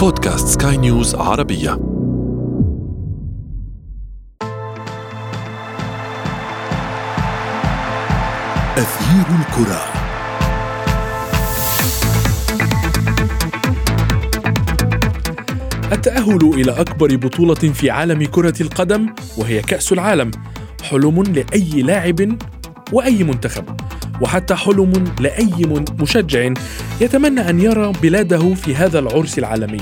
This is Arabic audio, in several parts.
بودكاست سكاي نيوز عربية. أثير الكرة. التأهل إلى أكبر بطولة في عالم كرة القدم وهي كأس العالم. حلم لأي لاعب وأي منتخب. وحتى حلم لأي مشجع يتمنى أن يرى بلاده في هذا العرس العالمي.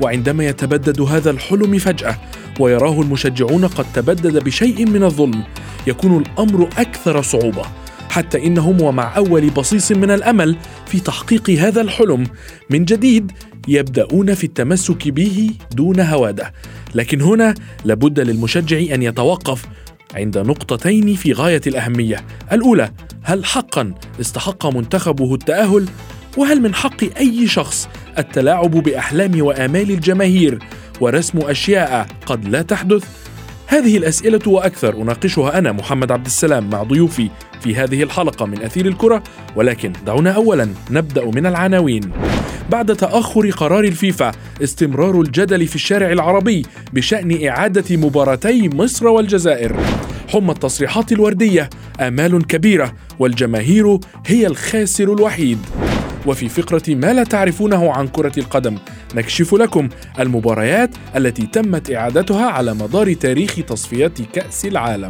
وعندما يتبدد هذا الحلم فجأة ويراه المشجعون قد تبدد بشيء من الظلم يكون الأمر أكثر صعوبة. حتى إنهم ومع أول بصيص من الأمل في تحقيق هذا الحلم من جديد يبدأون في التمسك به دون هوادة. لكن هنا لابد للمشجع أن يتوقف عند نقطتين في غاية الأهمية. الأولى هل حقا استحق منتخبه التأهل؟ وهل من حق أي شخص التلاعب بأحلام وآمال الجماهير؟ ورسم أشياء قد لا تحدث؟ هذه الأسئلة وأكثر أناقشها أنا محمد عبد السلام مع ضيوفي في هذه الحلقة من أثير الكرة ولكن دعونا أولا نبدأ من العناوين. بعد تأخر قرار الفيفا استمرار الجدل في الشارع العربي بشأن إعادة مباراتي مصر والجزائر. حمى التصريحات الوردية آمال كبيرة والجماهير هي الخاسر الوحيد. وفي فقرة ما لا تعرفونه عن كرة القدم نكشف لكم المباريات التي تمت إعادتها على مدار تاريخ تصفيات كأس العالم.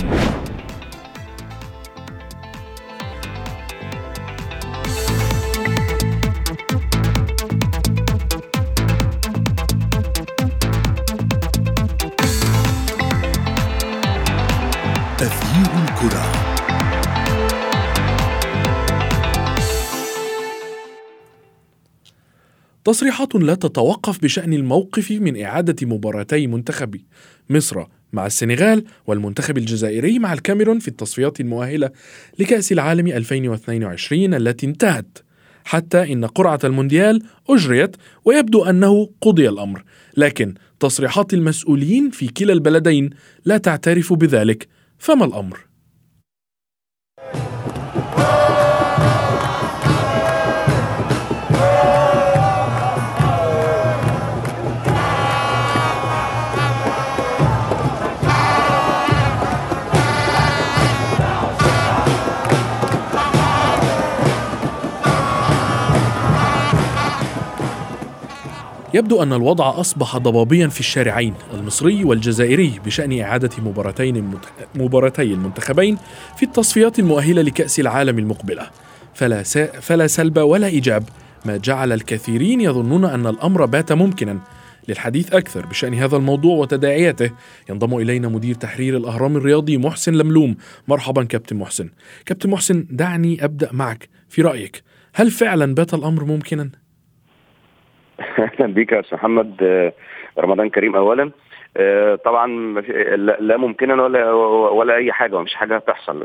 تصريحات لا تتوقف بشأن الموقف من إعادة مباراتي منتخب مصر مع السنغال والمنتخب الجزائري مع الكاميرون في التصفيات المؤهلة لكأس العالم 2022 التي انتهت. حتى إن قرعة المونديال أجريت ويبدو أنه قضي الأمر لكن تصريحات المسؤولين في كلا البلدين لا تعترف بذلك. فما الأمر؟ يبدو أن الوضع أصبح ضبابيا في الشارعين المصري والجزائري بشأن إعادة مباراتين مباراتي المنتخبين في التصفيات المؤهلة لكأس العالم المقبلة. فلا, فلا سلب ولا إيجاب. ما جعل الكثيرين يظنون أن الأمر بات ممكنا. للحديث أكثر بشأن هذا الموضوع وتداعياته ينضم إلينا مدير تحرير الأهرام الرياضي محسن لملوم. مرحبا كابتن محسن. كابتن محسن دعني أبدأ معك في رأيك. هل فعلا بات الأمر ممكنا؟ أهلا بيك يا أستاذ محمد. آه، رمضان كريم اولا. طبعا لا ممكنا ولا ولا أي حاجة ومش حاجة هتحصل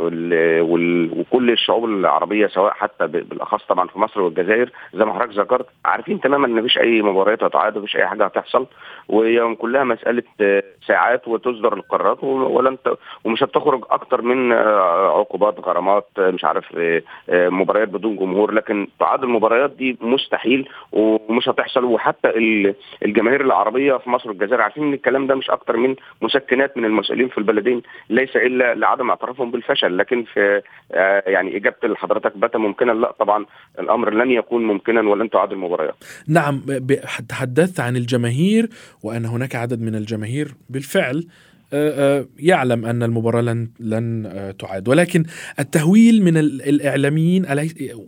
وكل الشعوب العربية سواء حتى بالأخص طبعا في مصر والجزائر زي ما حضرتك ذكرت عارفين تماما إن مفيش أي مباريات هتعاد ومفيش أي حاجة هتحصل وهي كلها مسألة آه، ساعات وتصدر القرارات ولن ومش هتخرج أكتر من آه، عقوبات غرامات مش عارف مباريات بدون جمهور. لكن تعاد المباريات دي مستحيل ومش هتحصل. وحتى الجماهير العربية في مصر والجزائر عارفين إن الكلام ده مش أكتر من مسكنات من المسؤولين في البلدين ليس إلا لعدم اعترافهم بالفشل. لكن في آه، يعني إجابة لحضرتك بات ممكنا. لا طبعا الأمر لن يكون ممكنا ولن تعاد المباريات نعم تحدثت عن الجماهير وأن هناك عدد من الجماهير بالفعل يعلم أن المباراة لن لن آه، تعاد. ولكن التهويل من الإعلاميين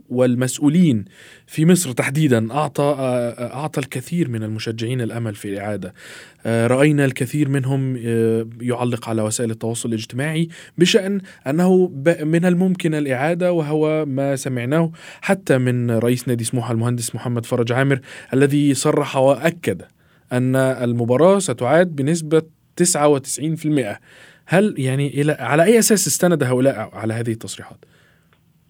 والمسؤولين في مصر تحديدا أعطى أعطى الكثير من المشجعين الأمل في الإعادة. رأينا الكثير منهم يعلق على وسائل التواصل الاجتماعي بشأن أنه من الممكن الإعادة وهو ما سمعناه حتى من رئيس نادي سموحة المهندس محمد فرج عامر الذي صرح وأكد أن المباراة ستعاد بنسبة 99% هل يعني إلى على أي أساس استند هؤلاء على هذه التصريحات؟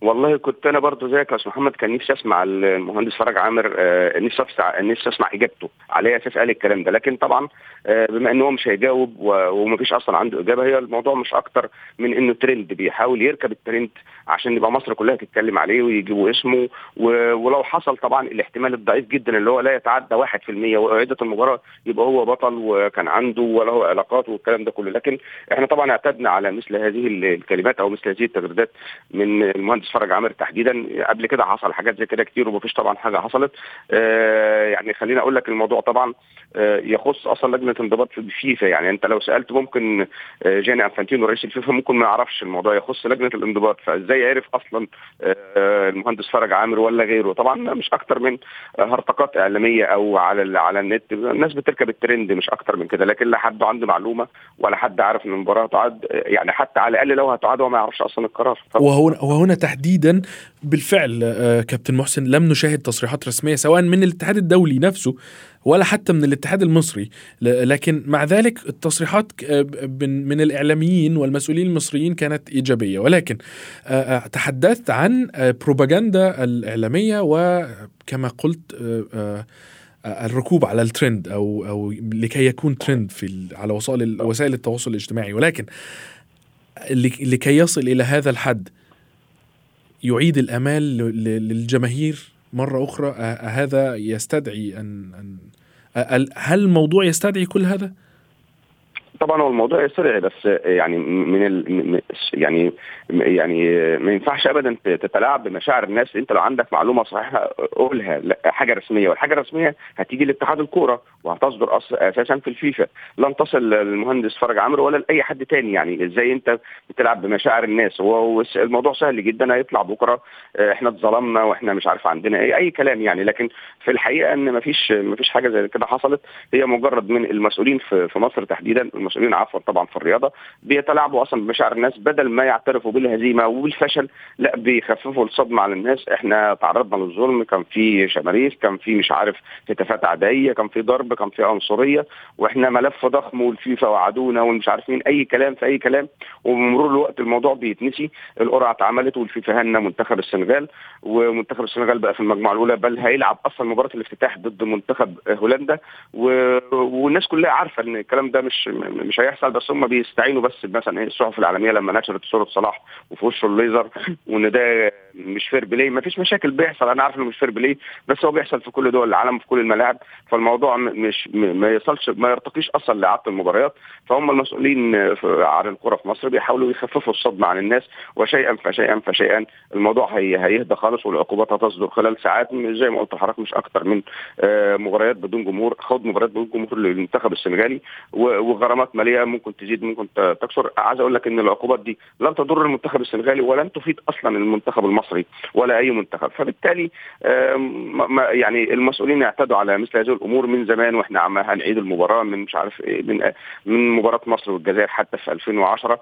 والله كنت أنا برضو زيك يا أستاذ محمد كان نفسي أسمع المهندس فرج عامر آه نفسي نفسي أسمع إجابته على أساس قال الكلام ده. لكن طبعا آه بما إن هو مش هيجاوب ومفيش أصلا عنده إجابة هي الموضوع مش أكتر من إنه ترند. بيحاول يركب الترند عشان يبقى مصر كلها تتكلم عليه ويجيبوا اسمه ولو حصل طبعا الاحتمال الضعيف جدا اللي هو لا يتعدى 1% وعده المباراة يبقى هو بطل وكان عنده وله علاقات والكلام ده كله. لكن إحنا طبعا اعتدنا على مثل هذه الكلمات أو مثل هذه التغريدات من المهندس فرج عامر تحديدا. قبل كده حصل حاجات زي كده كتير ومفيش طبعا حاجة حصلت. آه يعني خليني أقول لك الموضوع طبعا آه يخص أصلا لجنة انضباط في الفيفا يعني أنت لو سألت ممكن آه جاني أنفانتينو رئيس الفيفا ممكن ما يعرفش الموضوع يخص لجنة الانضباط. فإزاي عرف أصلا المهندس فرج عامر ولا غيره؟ طبعا مش أكتر من هرطقات إعلامية أو على على النت. الناس بتركب الترند مش أكتر من كده. لكن لا حد عنده معلومة ولا حد عارف إن المباراة تعاد يعني حتى على الأقل لو هتعاد هو ما يعرفش أصلا القرار. وهنا وهنا تحديدا بالفعل آه، كابتن محسن لم نشاهد تصريحات رسمية سواء من الاتحاد الدولي نفسه ولا حتى من الاتحاد المصري. لكن مع ذلك التصريحات آه، من الإعلاميين والمسؤولين المصريين كانت إيجابية. ولكن آه، تحدثت عن بروباغندا الإعلامية وكما قلت الركوب على الترند أو أو لكي يكون ترند في على وسائل وسائل التواصل الاجتماعي. ولكن لكي يصل إلى هذا الحد يعيد الأمال للجماهير مرة أخرى هذا يستدعي ان ان هل الموضوع يستدعي كل هذا؟ طبعا هو الموضوع يستدعي بس يعني من ال يعني يعني ما ينفعش ابدا تتلاعب بمشاعر الناس. أنت لو عندك معلومة صحيحة قولها حاجة رسمية والحاجة الرسمية هتيجي لاتحاد الكورة وهتصدر أساسا في الفيفا. لن تصل للمهندس فرج عمرو ولا لأي حد تاني. يعني إزاي أنت بتلعب بمشاعر الناس؟ هو الموضوع سهل جدا هيطلع بكرة. إحنا اتظلمنا وإحنا مش عارف عندنا إيه أي كلام يعني. لكن في الحقيقة إن ما فيش ما فيش حاجة زي كده حصلت. هي مجرد من المسؤولين في مصر تحديدا المسؤولين عفوا طبعا في الرياضة بيتلاعبوا أصلا بمشاعر الناس بدل ما يعترفوا بالهزيمة وبالفشل لا بيخففوا الصدمة على الناس. إحنا تعرضنا للظلم كان في شماريخ كان في مش عارف هتافات عدائيه كان في ضرب كان في عنصرية وإحنا ملف ضخم والفيفا وعدونا ومش عارف مين أي كلام في أي كلام. وبمرور الوقت الموضوع بيتنسي. القرعة اتعملت والفيفا هنا منتخب السنغال ومنتخب السنغال بقى في المجموعة الأولى بل هيلعب أصلا مباراة الافتتاح ضد منتخب هولندا. والناس كلها عارفة إن الكلام ده مش مش هيحصل بس هم بيستعينوا بس مثلا إيه الصحف العالمية لما نشرت صورة صلاح وفي وشه الليزر وإن ده مش fair play ما فيش مشاكل بيحصل أنا عارف إنه مش fair play بس هو بيحصل في كل دول العالم في كل الملاعب. فالموضوع مش ما يصلش ما يرتقيش أصلا لاعاده المباريات. فهم المسؤولين عن الكرة في مصر بيحاولوا يخففوا الصدمة عن الناس وشيئا فشيئا فشيئا الموضوع هي هيهدى خالص والعقوبات هتصدر خلال ساعات. زي ما قلت لحضرتك مش أكتر من آه، مباريات بدون جمهور. خوض مباريات بدون جمهور للمنتخب السنغالي وغرامات مالية ممكن تزيد ممكن تكسر. عايز أقول لك إن العقوبات دي لن تضر المنتخب السنغالي ولن تفيد أصلا المنتخب المصري ولا أي منتخب. فبالتالي يعني المسؤولين اعتدوا على مثل هذه الأمور من زمان وإحنا عم هنعيد المباراة من مش عارف إيه من من مباراة مصر والجزائر حتى في 2010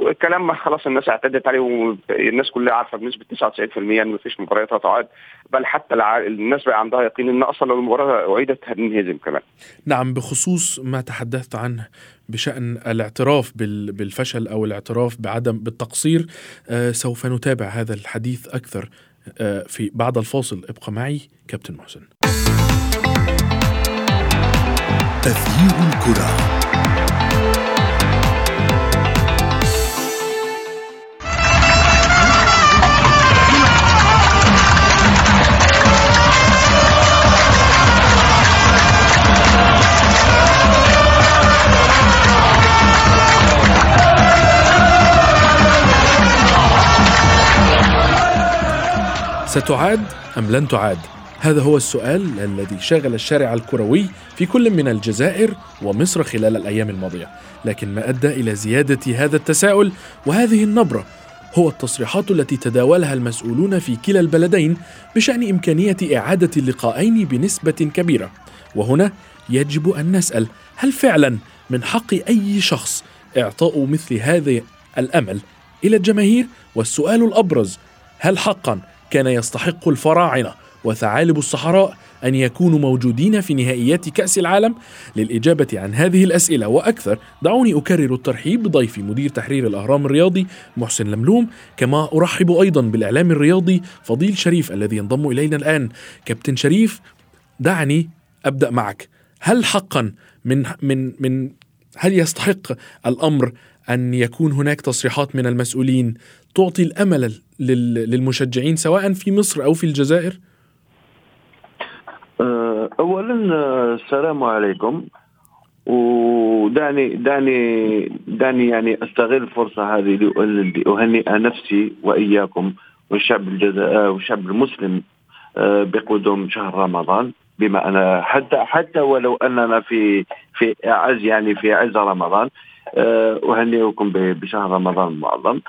الكلام ما خلاص الناس اعتدت عليه والناس كلها عارفة بنسبة 99% إن مفيش مباريات هتعاد. بل حتى الناس بقى عندها يقين إن أصلا لو المباراة أعيدت هننهزم كمان. نعم بخصوص ما تحدثت عنه. بشأن الاعتراف بالفشل أو الاعتراف بعدم بالتقصير آه سوف نتابع هذا الحديث أكثر آه في بعد الفاصل ابقى معي كابتن محسن. تغيير الكرة ستعاد أم لن تعاد؟ هذا هو السؤال الذي شغل الشارع الكروي في كل من الجزائر ومصر خلال الأيام الماضية. لكن ما أدى إلى زيادة هذا التساؤل وهذه النبرة هو التصريحات التي تداولها المسؤولون في كلا البلدين بشأن إمكانية إعادة اللقاءين بنسبة كبيرة. وهنا يجب أن نسأل هل فعلا من حق أي شخص إعطاء مثل هذا الأمل إلى الجماهير؟ والسؤال الأبرز هل حقا كان يستحق الفراعنة وثعالب الصحراء أن يكونوا موجودين في نهائيات كأس العالم؟ للإجابة عن هذه الأسئلة وأكثر دعوني أكرر الترحيب بضيفي مدير تحرير الأهرام الرياضي محسن لملوم. كما أرحب أيضا بالإعلام الرياضي فضيل شريف الذي ينضم إلينا الآن. كابتن شريف دعني أبدأ معك. هل حقا من من من هل يستحق الأمر أن يكون هناك تصريحات من المسؤولين تعطي الأمل للمشجعين سواء في مصر أو في الجزائر؟ أه، اولا السلام عليكم. ودعني دعني دعني يعني أستغل الفرصه هذه لأهنئ نفسي وإياكم والشعب الجزائري والشعب المسلم أه، بقدوم شهر رمضان. بما أنا حتى حتى ولو أننا في في أعز يعني في عز رمضان أهنئكم بشهر رمضان المعظم.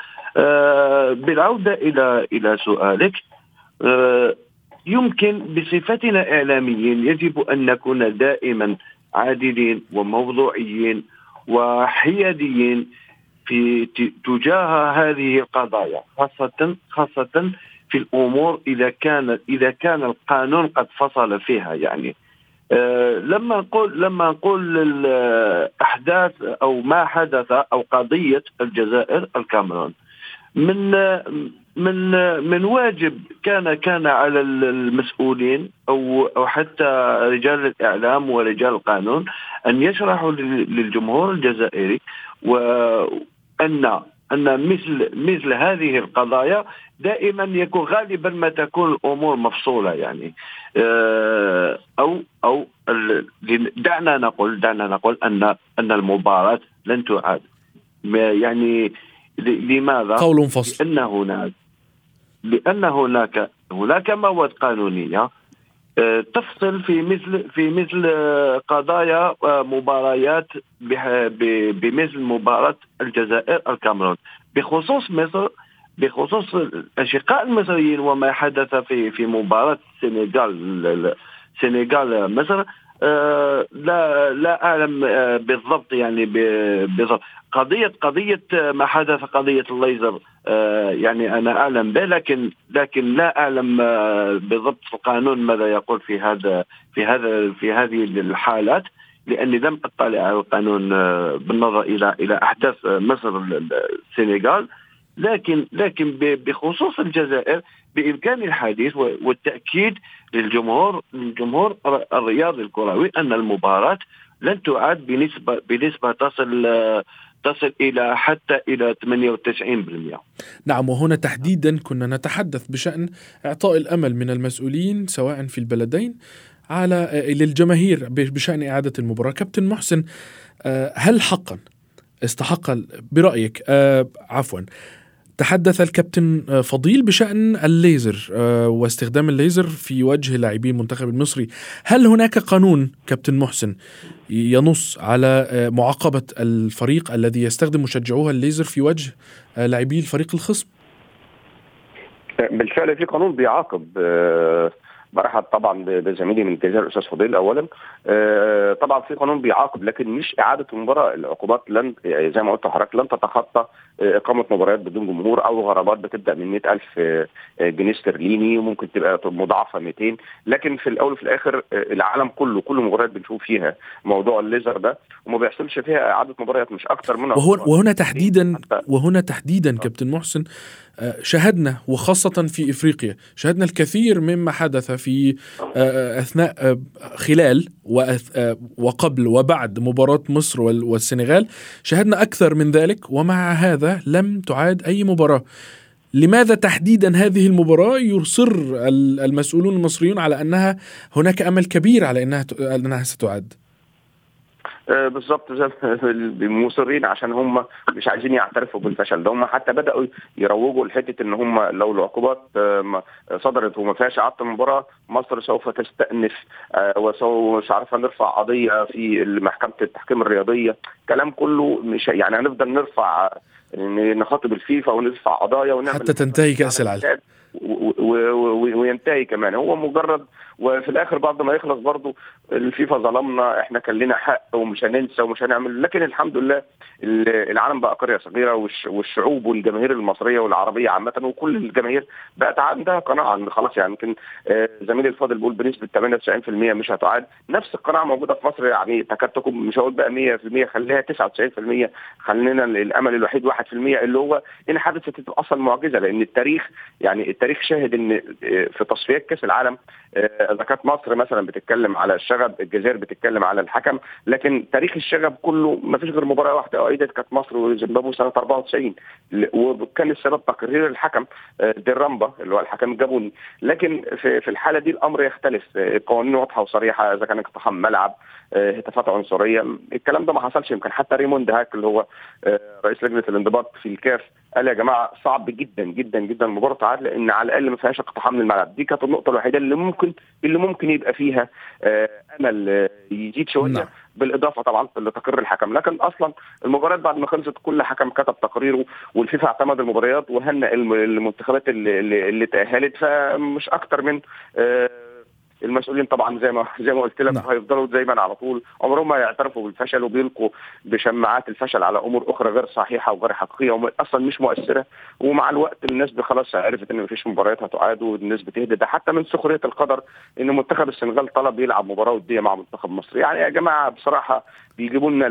بالعودة إلى إلى سؤالك. آه، يمكن بصفتنا إعلاميين يجب أن نكون دائما عادلين وموضوعيين وحياديين في تجاه هذه القضايا خاصة خاصة في الأمور إذا كان إذا كان القانون قد فصل فيها. يعني أه لما نقول لما نقول الاحداث أو ما حدث أو قضية الجزائر الكاميرون. من من من واجب كان كان على المسؤولين أو أو حتى رجال الإعلام ورجال القانون أن يشرحوا للجمهور الجزائري وان أن مثل مثل هذه القضايا دائما يكون غالبا ما تكون الأمور مفصولة يعني. آه، أو أو دعنا نقول دعنا نقول أن أن المباراة لن تعاد. يعني لماذا؟ قول فصل لأن هناك لأن هناك هناك مواد قانونية آه، تفصل في مثل في مثل آه، قضايا آه، مباريات بمثل مباراة الجزائر الكاميرون بخصوص مصر بخصوص الأشقاء المصريين وما حدث في في مباراة السنغال السنغال مصر لا لا أعلم بالضبط يعني بالضبط. قضية قضية ما حدث قضية الليزر آه، يعني أنا أعلم به لكن لكن لا أعلم آه، بالضبط القانون ماذا يقول في هذا في هذا في هذه الحالات لأني لم أطلع على القانون آه، بالنظر إلى إلى أحداث مصر السنغال لكن لكن بخصوص الجزائر بإمكان الحديث والتأكيد للجمهور للجمهور الرياضي الكروي أن المباراة لن تعاد بنسبه بنسبة تصل تصل إلى حتى إلى 98% نعم وهنا تحديدا كنا نتحدث بشأن إعطاء الأمل من المسؤولين سواء في البلدين على للجماهير بشأن إعادة المباراة. كابتن محسن آه، هل حقا؟ استحق برأيك آه، عفوا. تحدث الكابتن آه، فضيل بشأن الليزر واستخدام الليزر في وجه لاعبي المنتخب المصري. هل هناك قانون كابتن محسن ينص على آه، معاقبة الفريق الذي يستخدم مشجعوها الليزر في وجه آه، لاعبي الفريق الخصم؟ بالفعل في قانون بيعاقب آه، برحب طبعا بزميلي من الجزائر الاستاذ فضيل اولا. آه، طبعا في قانون بيعاقب لكن مش إعادة المباراه العقوبات لن يعني زي ما قلت لحضرتك لن تتخطى آه، إقامة مباريات بدون جمهور أو غرامات بتبدأ من 100000 آه، جنيه استرليني وممكن تبقى مضاعفة 200 لكن في الأول وفي الآخر العالم كله كل مباريات بنشوف فيها موضوع الليزر ده وما بيحصلش فيها إعادة مباريات مش أكتر من وهنا تحديدا وهنا تحديدا كابتن محسن شاهدنا وخاصة في إفريقيا. شاهدنا الكثير مما حدث في آه، أثناء آه، خلال آه، وقبل وبعد مباراة مصر والسنغال. شاهدنا أكثر من ذلك ومع هذا لم تعاد أي مباراة. لماذا تحديدا هذه المباراة؟ يصر المسؤولون المصريون على أنها هناك أمل كبير على أنها أنها ستعاد؟ آه، بالظبط زي مصرين عشان هم مش عايزين يعترفوا بالفشل ده. هم حتى بدأوا يروجوا لحتة إن هم لو العقوبات آه، صدرت وما فيهاش إعادة المباراة مصر سوف تستأنف آه، وسوف مش عارفة نرفع قضية في محكمة التحكيم الرياضية. كلام كله مش يعني هنفضل نرفع نخاطب الفيفا ونرفع قضايا ونعمل حتى تنتهي كأس العالم. وينتهي كمان. هو مجرد وفي الآخر بعد ما يخلص برضه الفيفا ظلمنا إحنا كان لنا حق ومش هننسى ومش هنعمل لكن الحمد لله العالم بقى قرية صغيرة والشعوب والجماهير المصرية والعربية عامة وكل الجماهير بقت عندها قناعة إن خلاص يعني يمكن آه، زميلي الفاضل بيقول بنسبة 98% مش هتعاد. نفس القناعة موجودة في مصر يعني تكاد تكون مش هقول بقى 100% خليها 99% خلينا الأمل الوحيد 1% اللي هو إن حدثت أصلا معجزة لأن التاريخ يعني التاريخ شاهد إن آه، في تصفيات كأس العالم آه، إذا كانت مصر مثلا بتتكلم على الشغب الجزائر بتتكلم على الحكم لكن تاريخ الشغب كله ما فيش غير مباراة واحدة. ايدت كانت مصر وزيمبابوي سنة 94 وكان السبب تقرير الحكم ديرامبا اللي هو الحكم الجابوني. لكن في في الحالة دي الأمر يختلف. القوانين واضحة وصريحة إذا كان اقتحام ملعب هتافات عنصرية. الكلام ده ما حصلش. يمكن حتى ريموند هاك اللي هو رئيس لجنة الانضباط في الكاف قال يا جماعة صعب جدا جدا جدا المباراه تعاد لأن على الأقل ما فيهاش اقتحام للملعب دي كانت النقطة الوحيدة اللي ممكن اللي ممكن يبقى فيها أمل يزيد شوية نعم. بالإضافة طبعا لتقرير الحكم لكن أصلا المباريات بعد ما خلصت كل حكم كتب تقريره والفيفا اعتمد المباريات وهنأ المنتخبات اللي, اللي تأهلت فمش أكتر من آه المسؤولين طبعا زي ما زي ما قلت لك نعم. هيفضلوا دايما على طول. عمرهم ما يعترفوا بالفشل وبيلقوا بشماعات الفشل على أمور أخرى غير صحيحة وغير حقيقية واصلا مش مؤثرة. ومع الوقت الناس خلاص عرفت إن مفيش مباريات هتعاد والناس بتهدى. ده حتى من سخرية القدر إن منتخب السنغال طلب يلعب مباراة ودية مع منتخب مصر. يعني يا جماعة بصراحة بيجيبوا لنا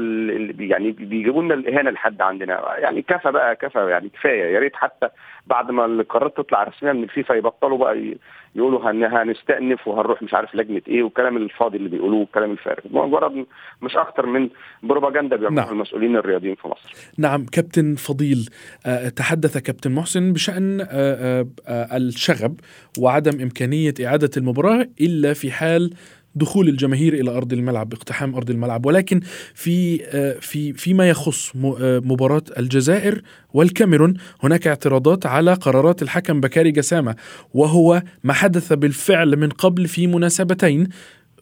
يعني بيجيبوا لنا الإهانة لحد عندنا. يعني كفى بقى كفى يعني كفاية. يا ريت حتى بعد ما القرارات تطلع رسميا من الفيفا يبطلوا بقى يقولوا هنستأنف وهنروح مش عارف لجنة إيه والكلام الفاضي اللي بيقولوه والكلام الفارغ. مجرد مش أكتر من بروباجندا بيعملوها نعم. المسؤولين الرياضيين في مصر. نعم كابتن فضيل آه، تحدث كابتن محسن بشأن آه، آه، الشغب وعدم إمكانية إعادة المباراة إلا في حال دخول الجماهير إلى أرض الملعب اقتحام أرض الملعب. ولكن في آه، في فيما يخص آه، مباراة الجزائر والكاميرون هناك اعتراضات على قرارات الحكم بكاري جسامة وهو ما حدث بالفعل من قبل في مناسبتين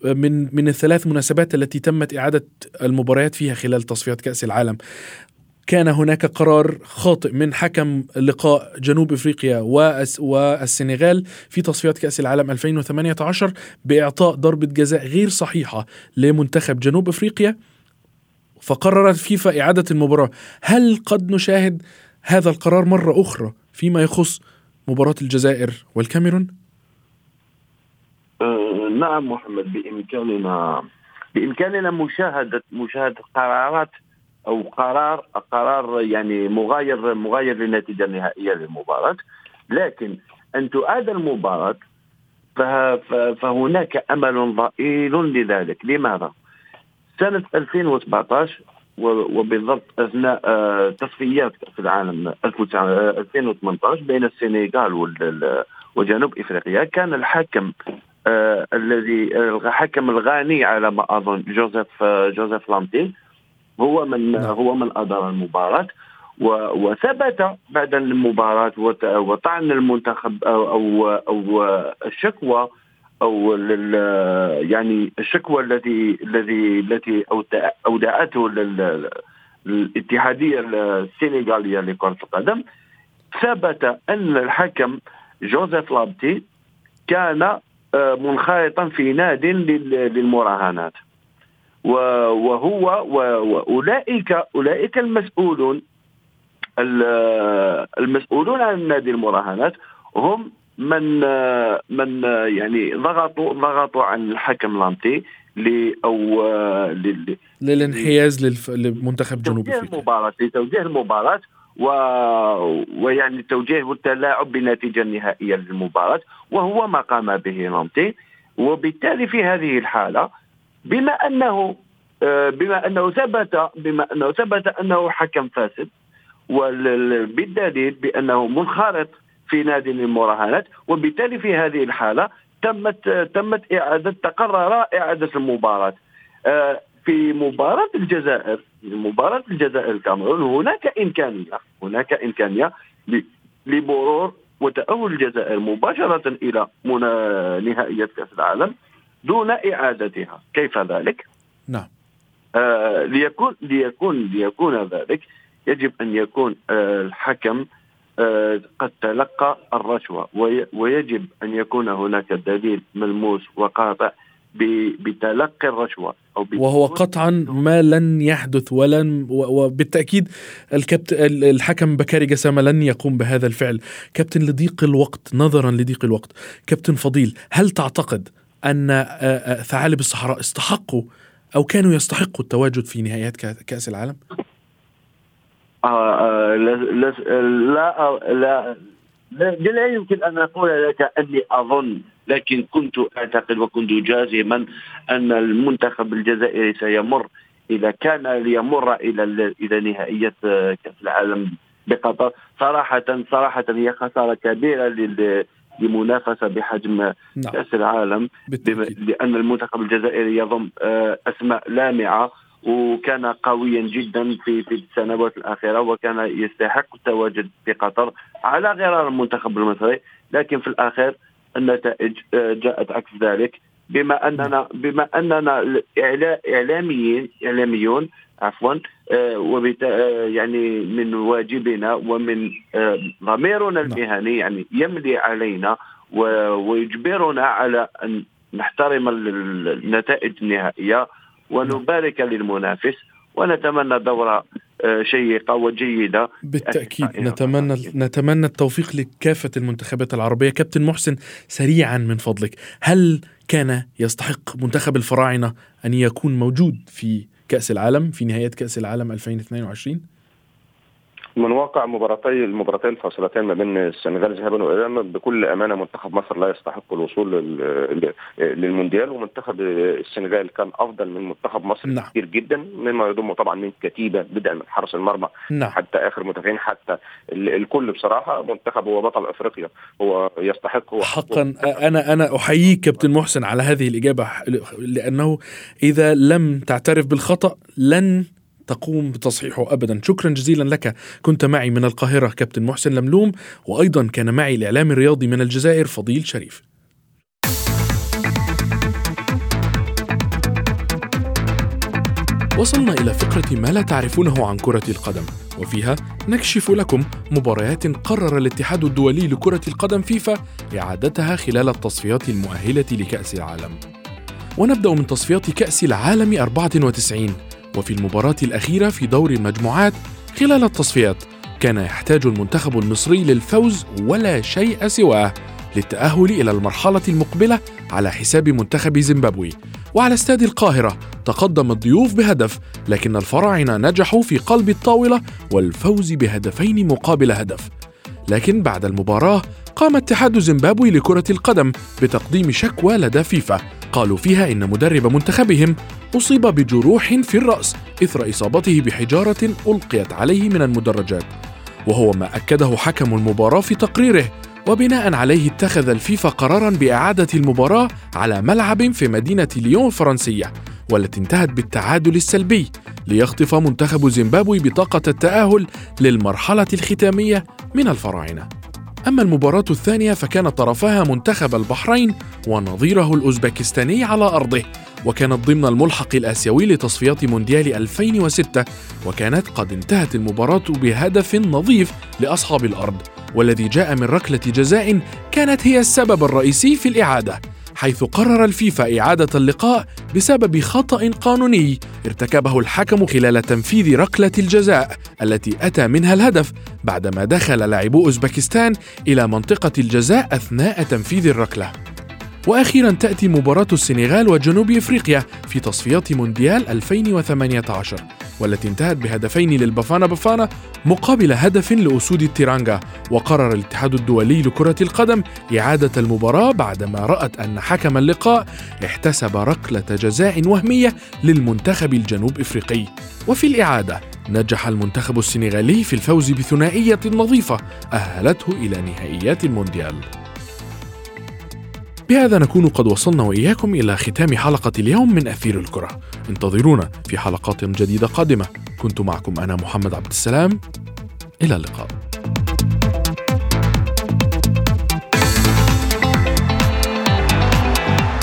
آه، من من الثلاث مناسبات التي تمت إعادة المباريات فيها خلال تصفيات كأس العالم. كان هناك قرار خاطئ من حكم لقاء جنوب إفريقيا والسنغال في تصفيات كأس العالم 2018 بإعطاء ضربة جزاء غير صحيحة لمنتخب جنوب إفريقيا فقررت فيفا إعادة المباراة. هل قد نشاهد هذا القرار مرة أخرى فيما يخص مباراة الجزائر والكاميرون؟ أه نعم محمد بامكاننا بإمكاننا مشاهده مشاهدة قرارات أو قرار قرار يعني مغاير مغاير للنتيجة النهائية للمباراة. لكن أن تعاد المباراة فهناك أمل ضئيل لذلك. لماذا؟ سنة 2017 وبالضبط أثناء آه، تصفيات كاس العالم 2018 بين السنغال وجنوب إفريقيا كان الحكم آه الذي الحكم الغاني على ما أظن جوزيف آه جوزيف لامتي هو من نعم. هو من أدار المباراة وثبت بعد المباراة وطعن المنتخب أو أو, أو الشكوى أو يعني الشكوى التي الذي التي أودعته الاتحادية السنغالية لكرة القدم ثبت أن الحكم جوزيف لابتي كان آه، منخرطا في ناد للمراهنات وهو واولئك اولئك المسؤولون المسؤولون عن نادي المراهنات هم من من يعني ضغطوا ضغطوا عن الحكم لانتي أو للانحياز لمنتخب جنوب أفريقيا. المباراة لتوجيه المباراة و... ويعني التوجيه والتلاعب بالنتيجه النهائيه للمباراة وهو ما قام به لانتي وبالتالي في هذه الحالة بما أنه آه، بما أنه ثبت بما أنه ثبت أنه حكم فاسد وبالدليل بأنه منخرط في نادي المراهنات وبالتالي في هذه الحالة تمت تمت إعادة تقرر إعادة المباراة. آه، في مباراة الجزائر مباراة الجزائر الكاميرون هناك إمكانية هناك إمكانية لمرور وتأهل الجزائر مباشرة إلى نهائيات كأس العالم. دون إعادتها. كيف ذلك؟ نعم. آه ليكون ليكون ليكون ذلك يجب أن يكون آه الحكم آه، قد تلقى الرشوة ويجب أن يكون هناك دليل ملموس وقاطع بتلقي الرشوة أو وهو قطعا ما لن يحدث ولن وبالتأكيد الكبت الحكم بكاري جسامة لن يقوم بهذا الفعل. كابتن لضيق الوقت نظرا لضيق الوقت. كابتن فضيل هل تعتقد أن آه، آه، ثعالب الصحراء استحقوا أو كانوا يستحقوا التواجد في نهائيات كأس العالم؟ آه آه لا لا لا لا, لا يمكن أن أقول لك أني أظن لكن كنت أعتقد وكنت جازما أن المنتخب الجزائري سيمر إذا كان ليمر إلى إلى نهائيه كأس العالم بقطر صراحة صراحة هي خسارة كبيرة لمنافسه بحجم نعم. كأس العالم بالتأكيد. لأن المنتخب الجزائري يضم آه، أسماء لامعة وكان قويا جدا في في السنوات الأخيرة وكان يستحق التواجد في قطر على غرار المنتخب المصري لكن في الأخير النتائج آه، جاءت عكس ذلك بما اننا بما أننا اعلاميين إعلاميون عفوا آه، آه، يعني من واجبنا ومن ضميرنا نعم. المهني يعني يملي علينا ويجبرنا على أن نحترم النتائج النهائية ونبارك للمنافس ونتمنى دورة آه، شيقة وجيدة. بالتأكيد نتمنى نتمنى التوفيق لكافة المنتخبات العربية. كابتن محسن سريعا من فضلك هل كان يستحق منتخب الفراعنة أن يكون موجود في كأس العالم في نهاية كأس العالم 2022 من واقع مباراتي المباراتين الفاصلتين ما بين السنغال ذهابا وايابا بكل أمانة منتخب مصر لا يستحق الوصول للمونديال ومنتخب السنغال كان أفضل من منتخب مصر نعم. كثير جدا مما يضم طبعا من كتيبة بدءا من حرس المرمى نعم. حتى آخر مدافعين حتى الكل بصراحة منتخب هو بطل أفريقيا هو يستحق هو حقا أنا أنا أحييك كابتن محسن على هذه الإجابة لأنه إذا لم تعترف بالخطأ لن تقوم بتصحيحه ابدا. شكرا جزيلا لك. كنت معي من القاهرة كابتن محسن لملوم وأيضا كان معي الإعلام الرياضي من الجزائر فضيل شريف. وصلنا إلى فقرة ما لا تعرفونه عن كرة القدم وفيها نكشف لكم مباريات قرر الاتحاد الدولي لكرة القدم فيفا إعادتها خلال التصفيات المؤهلة لكأس العالم. ونبدأ من تصفيات كأس العالم 94 وفي المباراة الأخيرة في دور المجموعات خلال التصفيات كان يحتاج المنتخب المصري للفوز ولا شيء سواه للتأهل إلى المرحلة المقبلة على حساب منتخب زيمبابوي. وعلى استاد القاهرة تقدم الضيوف بهدف لكن الفراعنة نجحوا في قلب الطاولة والفوز بهدفين مقابل هدف. لكن بعد المباراة قام اتحاد زيمبابوي لكرة القدم بتقديم شكوى لدى فيفا. قالوا فيها إن مدرب منتخبهم أصيب بجروح في الرأس إثر إصابته بحجارة ألقيت عليه من المدرجات. وهو ما أكده حكم المباراة في تقريره وبناء عليه اتخذ الفيفا قرارا بإعادة المباراة على ملعب في مدينة ليون الفرنسية والتي انتهت بالتعادل السلبي ليخطف منتخب زيمبابوي بطاقة التأهل للمرحلة الختامية من الفراعنة. أما المباراة الثانية فكان طرفها منتخب البحرين ونظيره الأوزبكستاني على أرضه وكانت ضمن الملحق الآسيوي لتصفيات مونديال 2006 وكانت قد انتهت المباراة بهدف نظيف لأصحاب الأرض والذي جاء من ركلة جزاء كانت هي السبب الرئيسي في الإعادة. حيث قرر الفيفا إعادة اللقاء بسبب خطأ قانوني ارتكبه الحكم خلال تنفيذ ركلة الجزاء التي أتى منها الهدف بعدما دخل لاعبو أوزبكستان إلى منطقة الجزاء أثناء تنفيذ الركلة. وأخيرا تأتي مباراة السنغال وجنوب إفريقيا في تصفيات مونديال 2018 والتي انتهت بهدفين للبافانا بافانا مقابل هدف لأسود التيرانجا. وقرر الاتحاد الدولي لكرة القدم إعادة المباراة بعدما رأت أن حكم اللقاء احتسب ركلة جزاء وهمية للمنتخب الجنوب إفريقي. وفي الإعادة نجح المنتخب السنغالي في الفوز بثنائية نظيفة أهلته إلى نهائيات المونديال. بهذا نكون قد وصلنا وإياكم إلى ختام حلقة اليوم من أثير الكرة. انتظرونا في حلقات جديدة قادمة. كنت معكم أنا محمد عبد السلام. إلى اللقاء.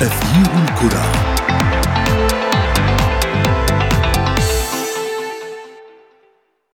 أثير الكرة.